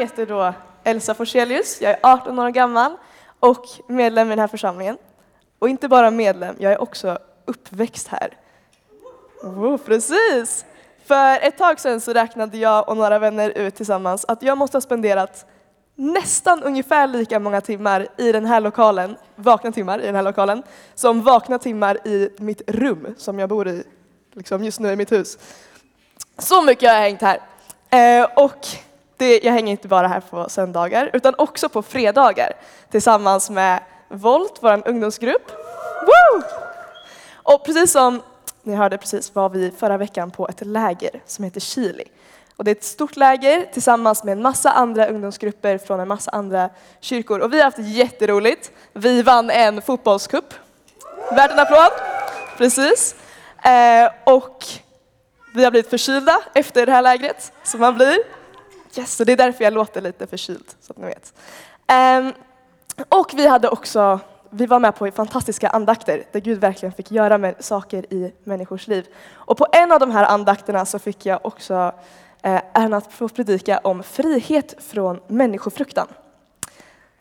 heter då Elsa Forselius, jag är 18 år gammal och medlem i den här församlingen. Och inte bara medlem, jag är också uppväxt här. Oh, precis! För ett tag sedan så räknade jag och några vänner ut tillsammans att jag måste ha spenderat nästan ungefär lika många timmar i den här lokalen, vakna timmar i den här lokalen, som vakna timmar i mitt rum som jag bor i liksom just nu i mitt hus. Så mycket har jag hängt här. Eh, och det, jag hänger inte bara här på söndagar utan också på fredagar tillsammans med Volt, vår ungdomsgrupp. Woo! Och precis som ni hörde precis var vi förra veckan på ett läger som heter Chili. Och det är ett stort läger tillsammans med en massa andra ungdomsgrupper från en massa andra kyrkor. Och vi har haft jätteroligt. Vi vann en fotbollscup. Värt en applåd. Precis. Eh, och vi har blivit förkylda efter det här lägret, som man blir. Yes, så det är därför jag låter lite förkyld, så att ni vet. Um, och vi hade också vi var med på fantastiska andakter där Gud verkligen fick göra med saker i människors liv. Och på en av de här andakterna så fick jag också eh, äran att få predika om frihet från människofruktan.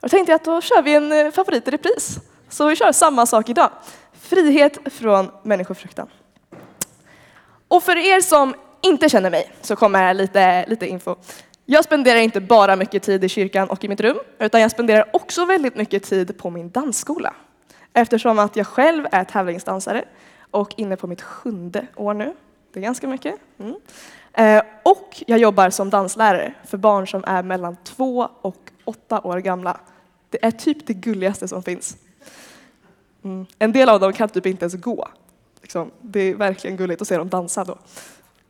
Och tänkte jag att då kör vi en eh, favorit i repris. Så vi kör samma sak idag. Frihet från människofruktan. Och för er som inte känner mig så kommer här lite, lite info. Jag spenderar inte bara mycket tid i kyrkan och i mitt rum, utan jag spenderar också väldigt mycket tid på min dansskola. Eftersom att jag själv är tävlingsdansare och inne på mitt sjunde år nu. Det är ganska mycket. Mm. Eh, och jag jobbar som danslärare för barn som är mellan två och åtta år gamla. Det är typ det gulligaste som finns. Mm. En del av dem kan typ inte ens gå. Liksom, det är verkligen gulligt att se dem dansa då.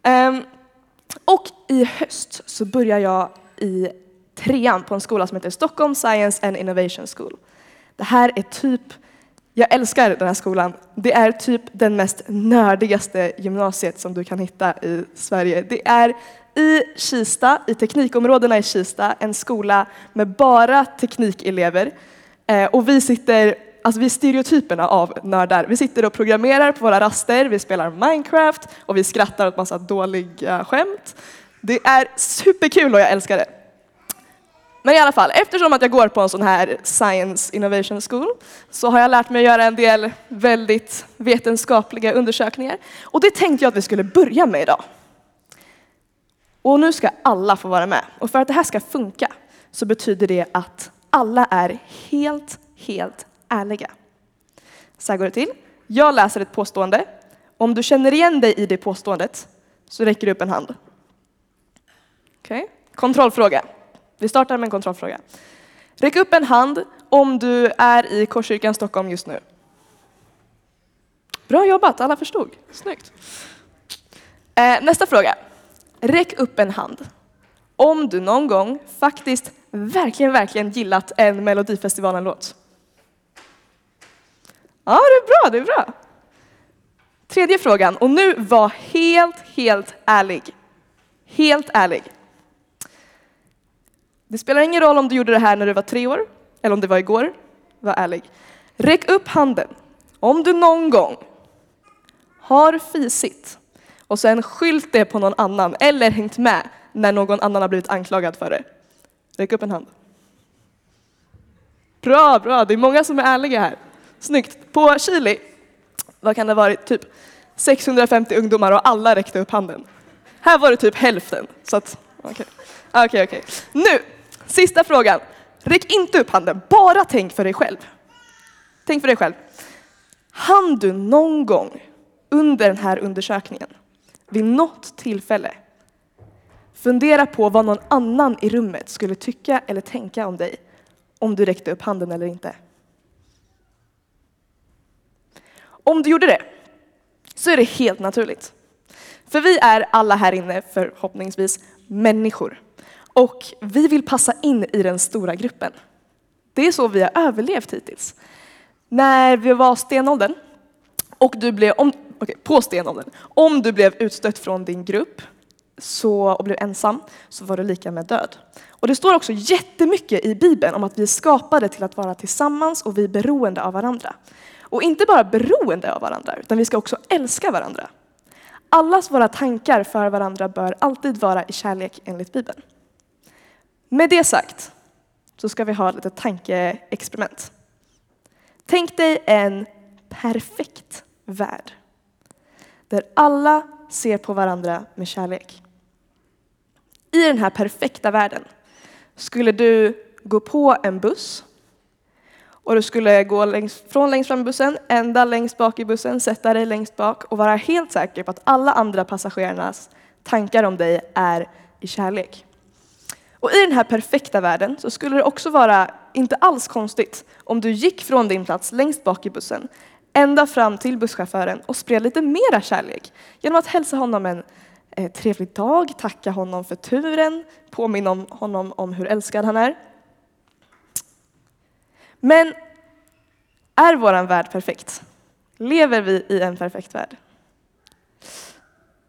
Ehm, och i höst så börjar jag i trean på en skola som heter Stockholm Science and Innovation School. Det här är typ, jag älskar den här skolan. Det är typ den mest nördigaste gymnasiet som du kan hitta i Sverige. Det är i Kista, i teknikområdena i Kista, en skola med bara teknikelever. Eh, och vi sitter Alltså vi är stereotyperna av nördar. Vi sitter och programmerar på våra raster, vi spelar Minecraft och vi skrattar åt massa dåliga eh, skämt. Det är superkul och jag älskar det. Men i alla fall, eftersom att jag går på en sån här Science Innovation School så har jag lärt mig att göra en del väldigt vetenskapliga undersökningar. Och det tänkte jag att vi skulle börja med idag. Och nu ska alla få vara med. Och för att det här ska funka så betyder det att alla är helt, helt ärliga. Så här går det till. Jag läser ett påstående. Om du känner igen dig i det påståendet så räcker du upp en hand. Okej? Okay. Kontrollfråga. Vi startar med en kontrollfråga. Räck upp en hand om du är i Korskyrkan Stockholm just nu. Bra jobbat, alla förstod. Snyggt. Eh, nästa fråga. Räck upp en hand om du någon gång faktiskt verkligen, verkligen gillat en Melodifestivalen-låt. Ja, det är bra, det är bra. Tredje frågan, och nu var helt, helt ärlig. Helt ärlig. Det spelar ingen roll om du gjorde det här när du var tre år eller om det var igår. Var ärlig. Räck upp handen om du någon gång har fisit och sen skylt det på någon annan eller hängt med när någon annan har blivit anklagad för det. Räck upp en hand. Bra, bra, det är många som är ärliga här. Snyggt. På Chili, vad kan det ha varit, typ 650 ungdomar och alla räckte upp handen. Här var det typ hälften. Så att, okej, okay. okej. Okay, okay. Nu, sista frågan. Räck inte upp handen, bara tänk för dig själv. Tänk för dig själv. Han du någon gång under den här undersökningen, vid något tillfälle, fundera på vad någon annan i rummet skulle tycka eller tänka om dig om du räckte upp handen eller inte? Om du gjorde det så är det helt naturligt. För vi är alla här inne förhoppningsvis människor och vi vill passa in i den stora gruppen. Det är så vi har överlevt hittills. När vi var stenåldern och du blev, om, okay, på stenåldern, om du blev utstött från din grupp så, och blev ensam så var du lika med död. Och det står också jättemycket i Bibeln om att vi är skapade till att vara tillsammans och vi är beroende av varandra. Och inte bara beroende av varandra, utan vi ska också älska varandra. Allas våra tankar för varandra bör alltid vara i kärlek enligt Bibeln. Med det sagt så ska vi ha ett litet tankeexperiment. Tänk dig en perfekt värld där alla ser på varandra med kärlek. I den här perfekta världen skulle du gå på en buss och du skulle gå längs, från längst fram i bussen, ända längst bak i bussen, sätta dig längst bak och vara helt säker på att alla andra passagerarnas tankar om dig är i kärlek. Och i den här perfekta världen så skulle det också vara inte alls konstigt om du gick från din plats längst bak i bussen ända fram till busschauffören och spred lite mera kärlek genom att hälsa honom en eh, trevlig dag, tacka honom för turen, påminna honom om hur älskad han är. Men är våran värld perfekt? Lever vi i en perfekt värld?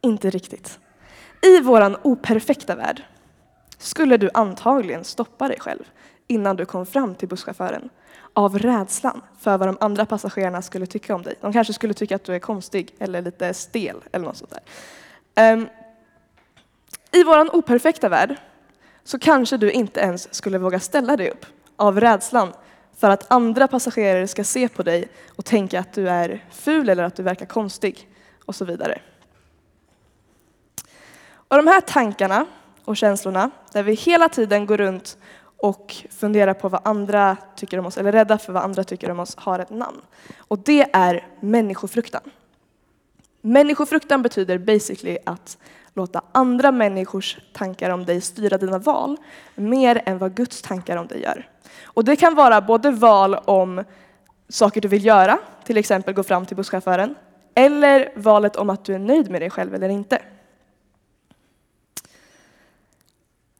Inte riktigt. I våran operfekta värld skulle du antagligen stoppa dig själv innan du kom fram till busschauffören av rädslan för vad de andra passagerarna skulle tycka om dig. De kanske skulle tycka att du är konstig eller lite stel eller något sånt där. Um, I våran operfekta värld så kanske du inte ens skulle våga ställa dig upp av rädslan för att andra passagerare ska se på dig och tänka att du är ful eller att du verkar konstig och så vidare. Och de här tankarna och känslorna, där vi hela tiden går runt och funderar på vad andra tycker om oss, eller rädda för vad andra tycker om oss, har ett namn. Och det är människofruktan. Människofruktan betyder basically att låta andra människors tankar om dig styra dina val mer än vad Guds tankar om dig gör. Och det kan vara både val om saker du vill göra, till exempel gå fram till busschauffören, eller valet om att du är nöjd med dig själv eller inte.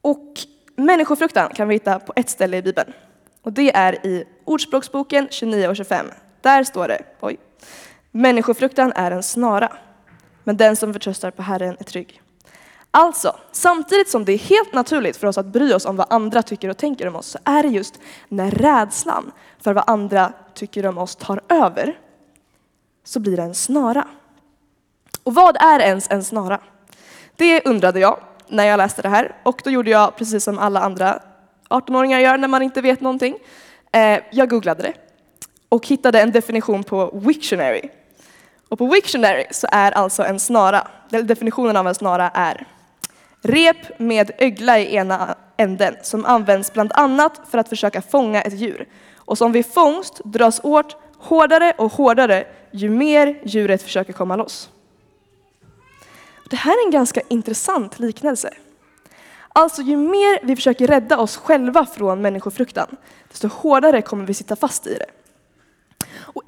Och människofruktan kan vi hitta på ett ställe i Bibeln. Och det är i Ordspråksboken 29 och 25. Där står det, oj, människofruktan är en snara, men den som förtröstar på Herren är trygg. Alltså, samtidigt som det är helt naturligt för oss att bry oss om vad andra tycker och tänker om oss, så är det just när rädslan för vad andra tycker om oss tar över, så blir det en snara. Och vad är ens en snara? Det undrade jag när jag läste det här och då gjorde jag precis som alla andra 18-åringar gör när man inte vet någonting. Eh, jag googlade det och hittade en definition på Wiktionary. Och på Wiktionary så är alltså en snara, definitionen av en snara är rep med ögla i ena änden som används bland annat för att försöka fånga ett djur och som vid fångst dras åt hårdare och hårdare ju mer djuret försöker komma loss. Det här är en ganska intressant liknelse. Alltså ju mer vi försöker rädda oss själva från människofruktan, desto hårdare kommer vi sitta fast i det.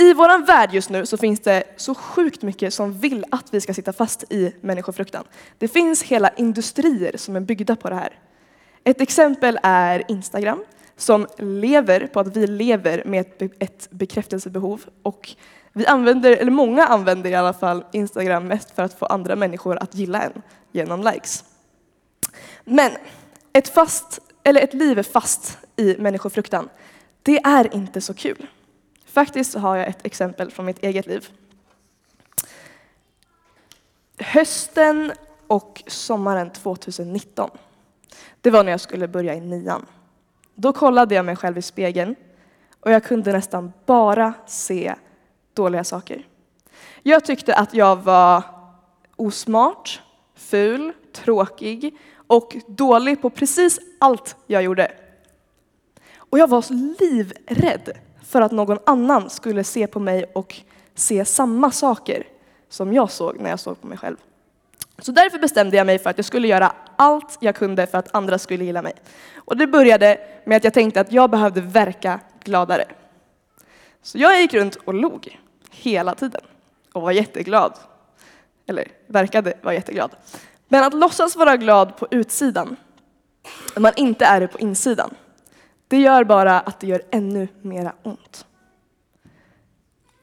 I vår värld just nu så finns det så sjukt mycket som vill att vi ska sitta fast i människofruktan. Det finns hela industrier som är byggda på det här. Ett exempel är Instagram som lever på att vi lever med ett bekräftelsebehov och vi använder, eller många använder i alla fall Instagram mest för att få andra människor att gilla en genom likes. Men ett, fast, eller ett liv fast i människofruktan, det är inte så kul. Faktiskt så har jag ett exempel från mitt eget liv. Hösten och sommaren 2019, det var när jag skulle börja i nian. Då kollade jag mig själv i spegeln och jag kunde nästan bara se dåliga saker. Jag tyckte att jag var osmart, ful, tråkig och dålig på precis allt jag gjorde. Och jag var livrädd för att någon annan skulle se på mig och se samma saker som jag såg när jag såg på mig själv. Så därför bestämde jag mig för att jag skulle göra allt jag kunde för att andra skulle gilla mig. Och det började med att jag tänkte att jag behövde verka gladare. Så jag gick runt och log hela tiden och var jätteglad. Eller verkade vara jätteglad. Men att låtsas vara glad på utsidan, när man inte är det på insidan, det gör bara att det gör ännu mera ont.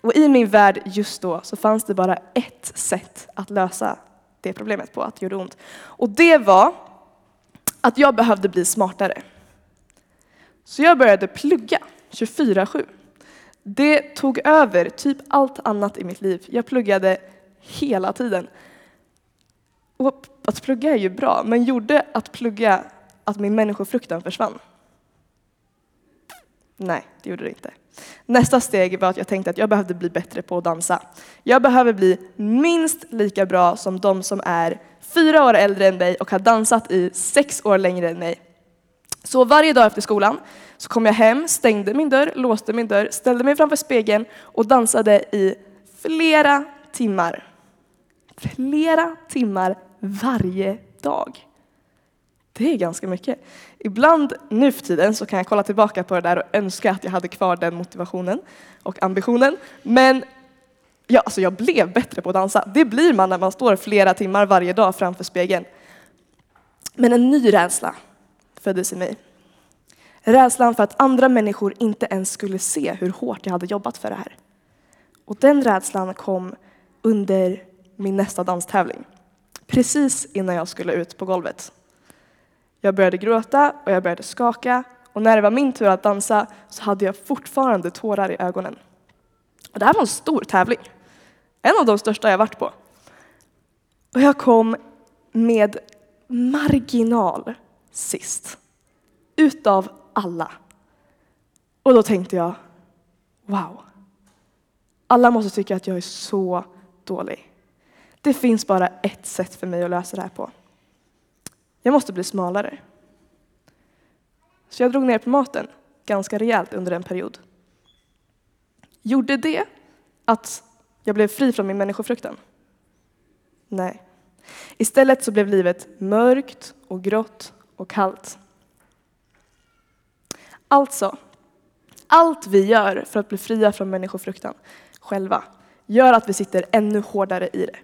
Och i min värld just då så fanns det bara ett sätt att lösa det problemet på, att det gjorde ont. Och det var att jag behövde bli smartare. Så jag började plugga 24-7. Det tog över typ allt annat i mitt liv. Jag pluggade hela tiden. Och att plugga är ju bra, men gjorde att plugga att min människofruktan försvann? Nej, det gjorde det inte. Nästa steg var att jag tänkte att jag behövde bli bättre på att dansa. Jag behöver bli minst lika bra som de som är fyra år äldre än mig och har dansat i sex år längre än mig. Så varje dag efter skolan så kom jag hem, stängde min dörr, låste min dörr, ställde mig framför spegeln och dansade i flera timmar. Flera timmar varje dag. Det är ganska mycket. Ibland nu för tiden så kan jag kolla tillbaka på det där och önska att jag hade kvar den motivationen och ambitionen. Men ja, alltså jag blev bättre på att dansa. Det blir man när man står flera timmar varje dag framför spegeln. Men en ny rädsla föddes i mig. Rädslan för att andra människor inte ens skulle se hur hårt jag hade jobbat för det här. Och den rädslan kom under min nästa danstävling. Precis innan jag skulle ut på golvet. Jag började gråta och jag började skaka och när det var min tur att dansa så hade jag fortfarande tårar i ögonen. Och det här var en stor tävling. En av de största jag varit på. Och jag kom med marginal sist. Utav alla. Och då tänkte jag, wow. Alla måste tycka att jag är så dålig. Det finns bara ett sätt för mig att lösa det här på. Jag måste bli smalare. Så jag drog ner på maten ganska rejält under en period. Gjorde det att jag blev fri från min människofruktan? Nej. Istället så blev livet mörkt och grått och kallt. Alltså, allt vi gör för att bli fria från människofruktan själva gör att vi sitter ännu hårdare i det.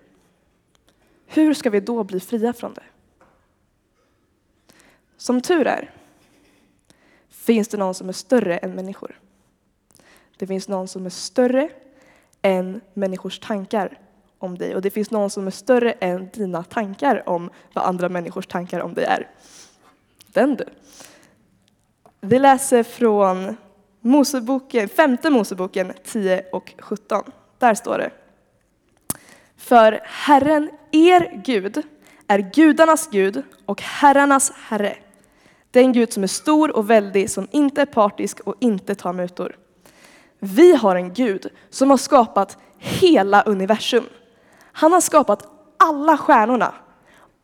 Hur ska vi då bli fria från det? Som tur är finns det någon som är större än människor. Det finns någon som är större än människors tankar om dig och det finns någon som är större än dina tankar om vad andra människors tankar om dig är. Den du. Vi läser från Moseboken, femte Moseboken 10 och 17. Där står det. För Herren, er Gud, är gudarnas Gud och herrarnas Herre. Den Gud som är stor och väldig, som inte är partisk och inte tar mutor. Vi har en Gud som har skapat hela universum. Han har skapat alla stjärnorna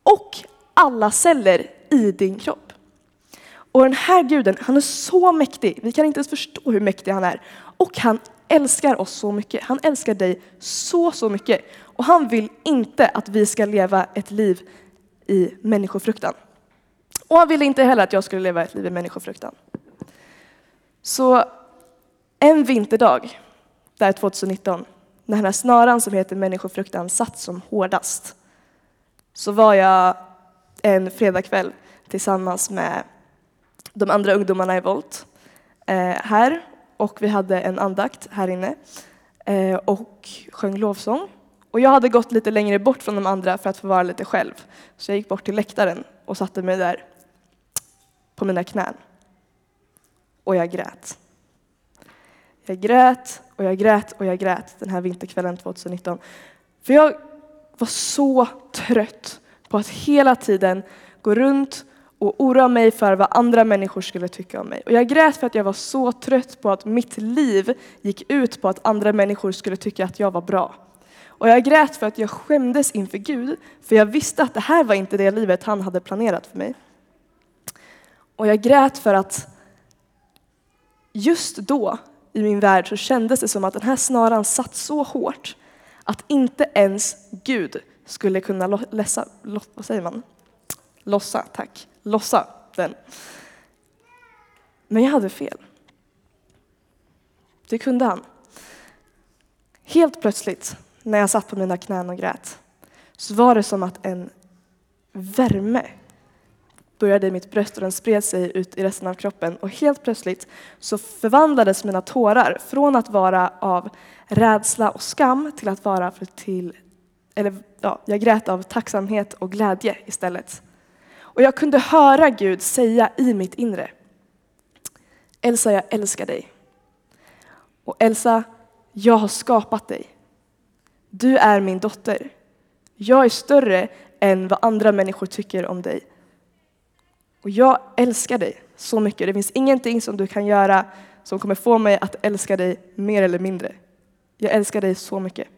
och alla celler i din kropp. Och den här guden, han är så mäktig. Vi kan inte ens förstå hur mäktig han är. Och han älskar oss så mycket. Han älskar dig så, så mycket. Och han vill inte att vi ska leva ett liv i människofruktan. Och han ville inte heller att jag skulle leva ett liv i människofruktan. Så en vinterdag, där 2019, när den här snaran som heter människofruktan satt som hårdast, så var jag en fredagkväll tillsammans med de andra ungdomarna i Volt eh, här och vi hade en andakt här inne eh, och sjöng lovsång. Och jag hade gått lite längre bort från de andra för att få vara lite själv. Så jag gick bort till läktaren och satte mig där på mina knän. Och jag grät. Jag grät och jag grät och jag grät den här vinterkvällen 2019. För jag var så trött på att hela tiden gå runt och oroa mig för vad andra människor skulle tycka om mig. Och jag grät för att jag var så trött på att mitt liv gick ut på att andra människor skulle tycka att jag var bra. Och jag grät för att jag skämdes inför Gud, för jag visste att det här var inte det livet han hade planerat för mig. Och jag grät för att just då i min värld så kändes det som att den här snaran satt så hårt att inte ens Gud skulle kunna läsa, vad säger man? Lossa, tack. Lossa den. Men jag hade fel. Det kunde han. Helt plötsligt, när jag satt på mina knän och grät, så var det som att en värme började i mitt bröst och den spred sig ut i resten av kroppen. Och helt plötsligt så förvandlades mina tårar från att vara av rädsla och skam till att vara till, eller ja, jag grät av tacksamhet och glädje istället. Och jag kunde höra Gud säga i mitt inre, Elsa jag älskar dig. Och Elsa, jag har skapat dig. Du är min dotter. Jag är större än vad andra människor tycker om dig. Och jag älskar dig så mycket. Det finns ingenting som du kan göra som kommer få mig att älska dig mer eller mindre. Jag älskar dig så mycket.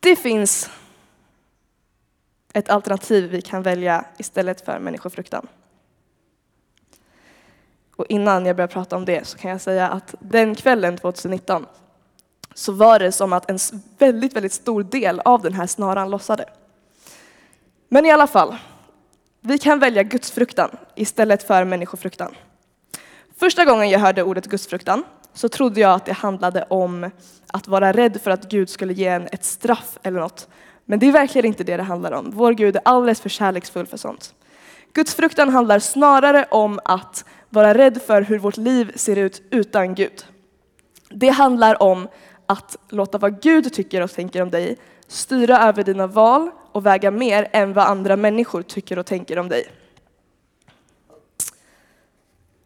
Det finns ett alternativ vi kan välja istället för människofruktan. Och innan jag börjar prata om det så kan jag säga att den kvällen 2019 så var det som att en väldigt, väldigt stor del av den här snaran lossade. Men i alla fall, vi kan välja gudsfruktan istället för människofruktan. Första gången jag hörde ordet gudsfruktan så trodde jag att det handlade om att vara rädd för att Gud skulle ge en ett straff eller något. Men det är verkligen inte det det handlar om. Vår Gud är alldeles för kärleksfull för sånt. Gudsfruktan handlar snarare om att vara rädd för hur vårt liv ser ut utan Gud. Det handlar om att låta vad Gud tycker och tänker om dig styra över dina val och väga mer än vad andra människor tycker och tänker om dig.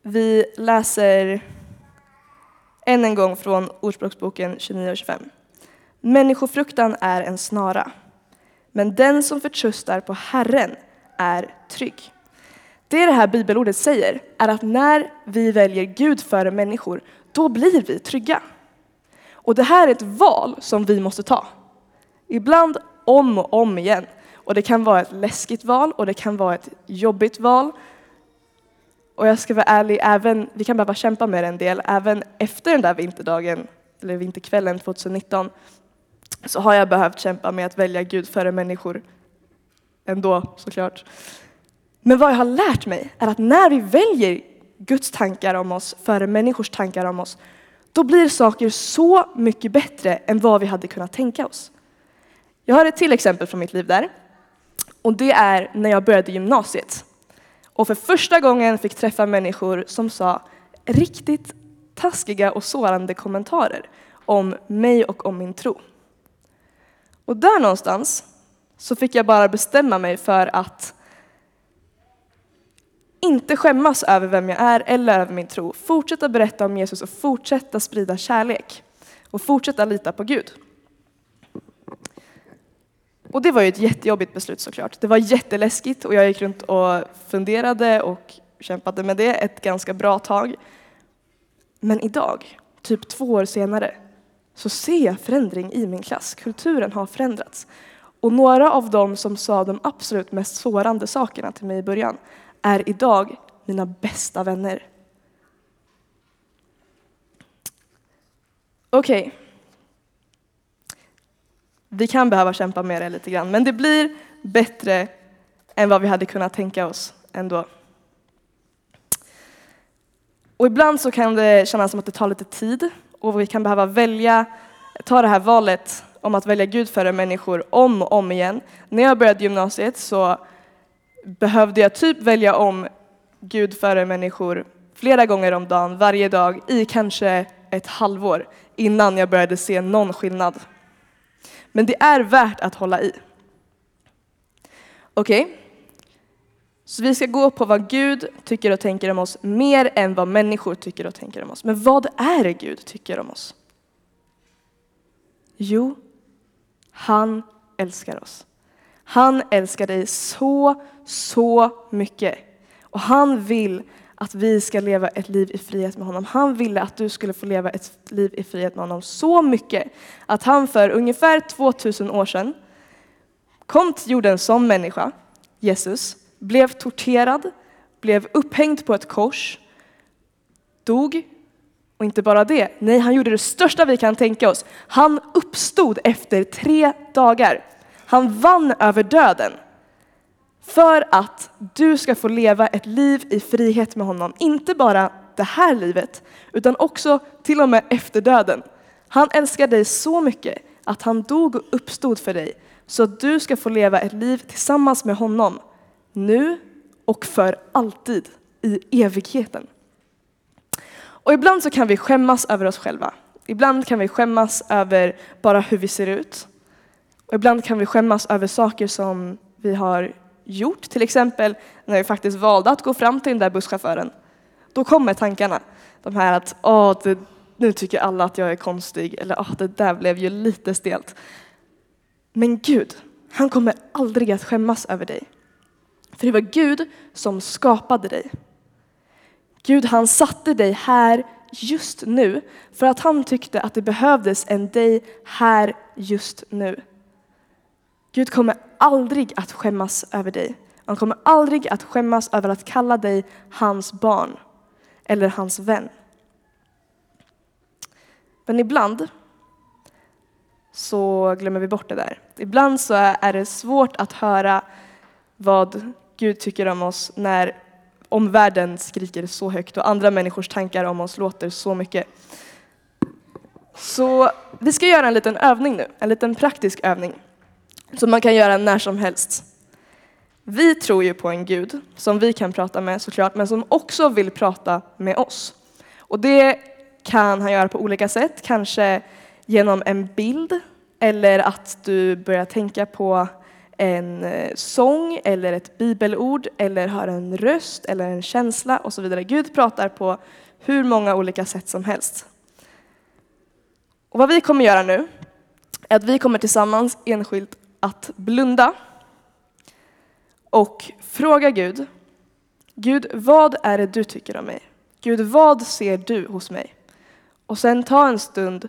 Vi läser än en gång från Ordspråksboken 29 och 25. Människofruktan är en snara, men den som förtröstar på Herren är trygg. Det det här bibelordet säger är att när vi väljer Gud före människor, då blir vi trygga. Och det här är ett val som vi måste ta. Ibland om och om igen. Och det kan vara ett läskigt val och det kan vara ett jobbigt val. Och jag ska vara ärlig, även, vi kan behöva kämpa med det en del. Även efter den där vinterdagen, eller vinterkvällen 2019, så har jag behövt kämpa med att välja Gud före människor. Ändå såklart. Men vad jag har lärt mig är att när vi väljer Guds tankar om oss före människors tankar om oss, då blir saker så mycket bättre än vad vi hade kunnat tänka oss. Jag har ett till exempel från mitt liv där. Och det är när jag började gymnasiet. Och för första gången fick träffa människor som sa riktigt taskiga och sårande kommentarer om mig och om min tro. Och där någonstans så fick jag bara bestämma mig för att inte skämmas över vem jag är eller över min tro. Fortsätta berätta om Jesus och fortsätta sprida kärlek. Och fortsätta lita på Gud. Och det var ju ett jättejobbigt beslut såklart. Det var jätteläskigt och jag gick runt och funderade och kämpade med det ett ganska bra tag. Men idag, typ två år senare, så ser jag förändring i min klass. Kulturen har förändrats. Och några av dem som sa de absolut mest sårande sakerna till mig i början är idag mina bästa vänner. Okej. Okay. Vi kan behöva kämpa med det lite grann, men det blir bättre än vad vi hade kunnat tänka oss ändå. Och ibland så kan det kännas som att det tar lite tid och vi kan behöva välja, ta det här valet om att välja Gud före människor om och om igen. När jag började gymnasiet så behövde jag typ välja om Gud före människor flera gånger om dagen, varje dag, i kanske ett halvår innan jag började se någon skillnad. Men det är värt att hålla i. Okej? Okay? Så vi ska gå på vad Gud tycker och tänker om oss mer än vad människor tycker och tänker om oss. Men vad är det Gud tycker om oss? Jo, han älskar oss. Han älskar dig så, så mycket. Och han vill att vi ska leva ett liv i frihet med honom. Han ville att du skulle få leva ett liv i frihet med honom så mycket att han för ungefär 2000 år sedan kom till jorden som människa, Jesus, blev torterad, blev upphängd på ett kors, dog och inte bara det, nej han gjorde det största vi kan tänka oss. Han uppstod efter tre dagar. Han vann över döden. För att du ska få leva ett liv i frihet med honom. Inte bara det här livet, utan också till och med efter döden. Han älskar dig så mycket att han dog och uppstod för dig så att du ska få leva ett liv tillsammans med honom nu och för alltid i evigheten. Och ibland så kan vi skämmas över oss själva. Ibland kan vi skämmas över bara hur vi ser ut. Och ibland kan vi skämmas över saker som vi har gjort. Till exempel när vi faktiskt valde att gå fram till den där busschauffören. Då kommer tankarna. De här att Åh, det, nu tycker alla att jag är konstig eller Åh, det där blev ju lite stelt. Men Gud, han kommer aldrig att skämmas över dig. För det var Gud som skapade dig. Gud han satte dig här just nu för att han tyckte att det behövdes en dig här just nu. Gud kommer aldrig att skämmas över dig. Han kommer aldrig att skämmas över att kalla dig hans barn eller hans vän. Men ibland så glömmer vi bort det där. Ibland så är det svårt att höra vad Gud tycker om oss när omvärlden skriker så högt och andra människors tankar om oss låter så mycket. Så vi ska göra en liten övning nu, en liten praktisk övning som man kan göra när som helst. Vi tror ju på en Gud som vi kan prata med såklart, men som också vill prata med oss. Och det kan han göra på olika sätt, kanske genom en bild eller att du börjar tänka på en eh, sång eller ett bibelord eller hör en röst eller en känsla och så vidare. Gud pratar på hur många olika sätt som helst. Och vad vi kommer göra nu är att vi kommer tillsammans enskilt att blunda och fråga Gud, Gud vad är det du tycker om mig? Gud vad ser du hos mig? Och sen ta en stund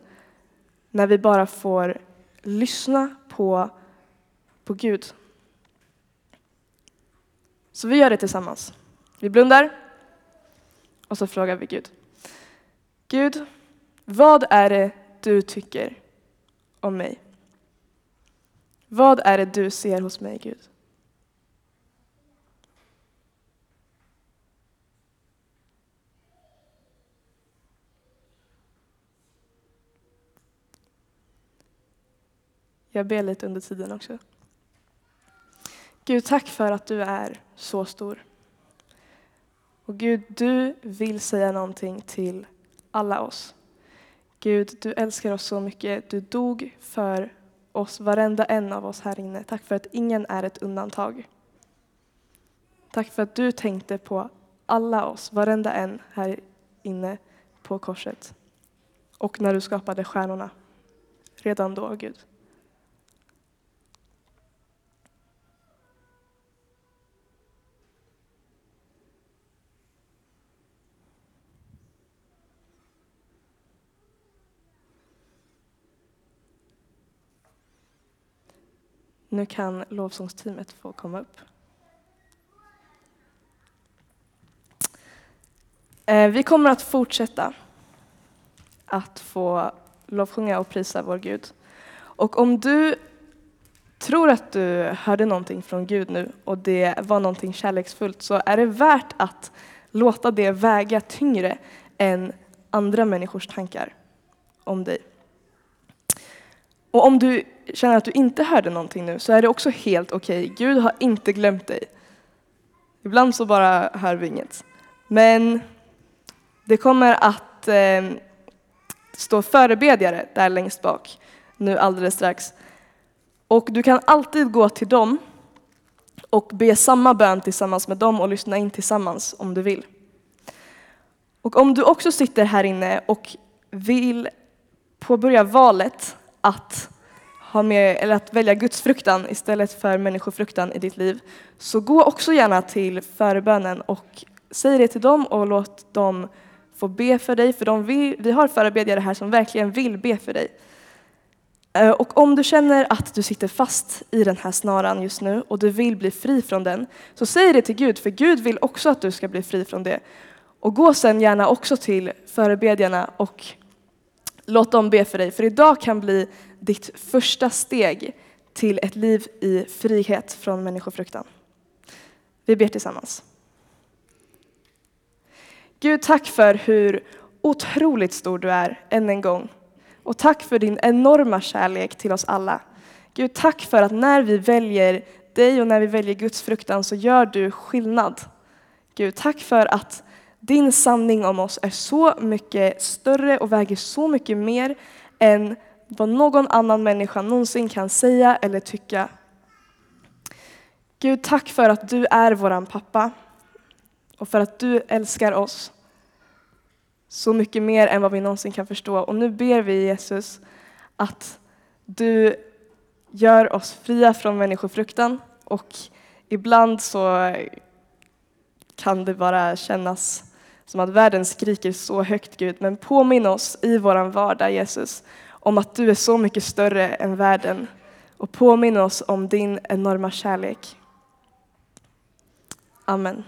när vi bara får lyssna på, på Gud. Så vi gör det tillsammans. Vi blundar och så frågar vi Gud. Gud, vad är det du tycker om mig? Vad är det du ser hos mig, Gud? Jag ber lite under tiden också. Gud, tack för att du är så stor. Och Gud, du vill säga någonting till alla oss. Gud, du älskar oss så mycket. Du dog för oss, varenda en av oss här inne. Tack för att ingen är ett undantag. Tack för att du tänkte på alla oss, varenda en här inne på korset. Och när du skapade stjärnorna. Redan då, Gud. Nu kan lovsångsteamet få komma upp. Eh, vi kommer att fortsätta att få lovsjunga och prisa vår Gud. Och om du tror att du hörde någonting från Gud nu och det var någonting kärleksfullt så är det värt att låta det väga tyngre än andra människors tankar om dig. Och om du känner att du inte hörde någonting nu så är det också helt okej. Okay. Gud har inte glömt dig. Ibland så bara hör vi inget. Men det kommer att eh, stå förebedjare där längst bak nu alldeles strax. Och du kan alltid gå till dem och be samma bön tillsammans med dem och lyssna in tillsammans om du vill. Och om du också sitter här inne och vill påbörja valet att, ha med, eller att välja Guds fruktan istället för människofruktan i ditt liv, så gå också gärna till förebönen och säg det till dem och låt dem få be för dig, för de vill, vi har förebedjare här som verkligen vill be för dig. Eh, och om du känner att du sitter fast i den här snaran just nu och du vill bli fri från den, så säg det till Gud, för Gud vill också att du ska bli fri från det. Och gå sen gärna också till förebedjarna och låt dem be för dig, för idag kan bli ditt första steg till ett liv i frihet från människofruktan. Vi ber tillsammans. Gud, tack för hur otroligt stor du är än en gång. Och tack för din enorma kärlek till oss alla. Gud, tack för att när vi väljer dig och när vi väljer Guds fruktan så gör du skillnad. Gud, tack för att din sanning om oss är så mycket större och väger så mycket mer än vad någon annan människa någonsin kan säga eller tycka. Gud, tack för att du är våran pappa och för att du älskar oss så mycket mer än vad vi någonsin kan förstå. Och nu ber vi Jesus att du gör oss fria från människofruktan och ibland så kan det bara kännas som att världen skriker så högt Gud, men påminn oss i våran vardag Jesus om att du är så mycket större än världen och påminn oss om din enorma kärlek. Amen.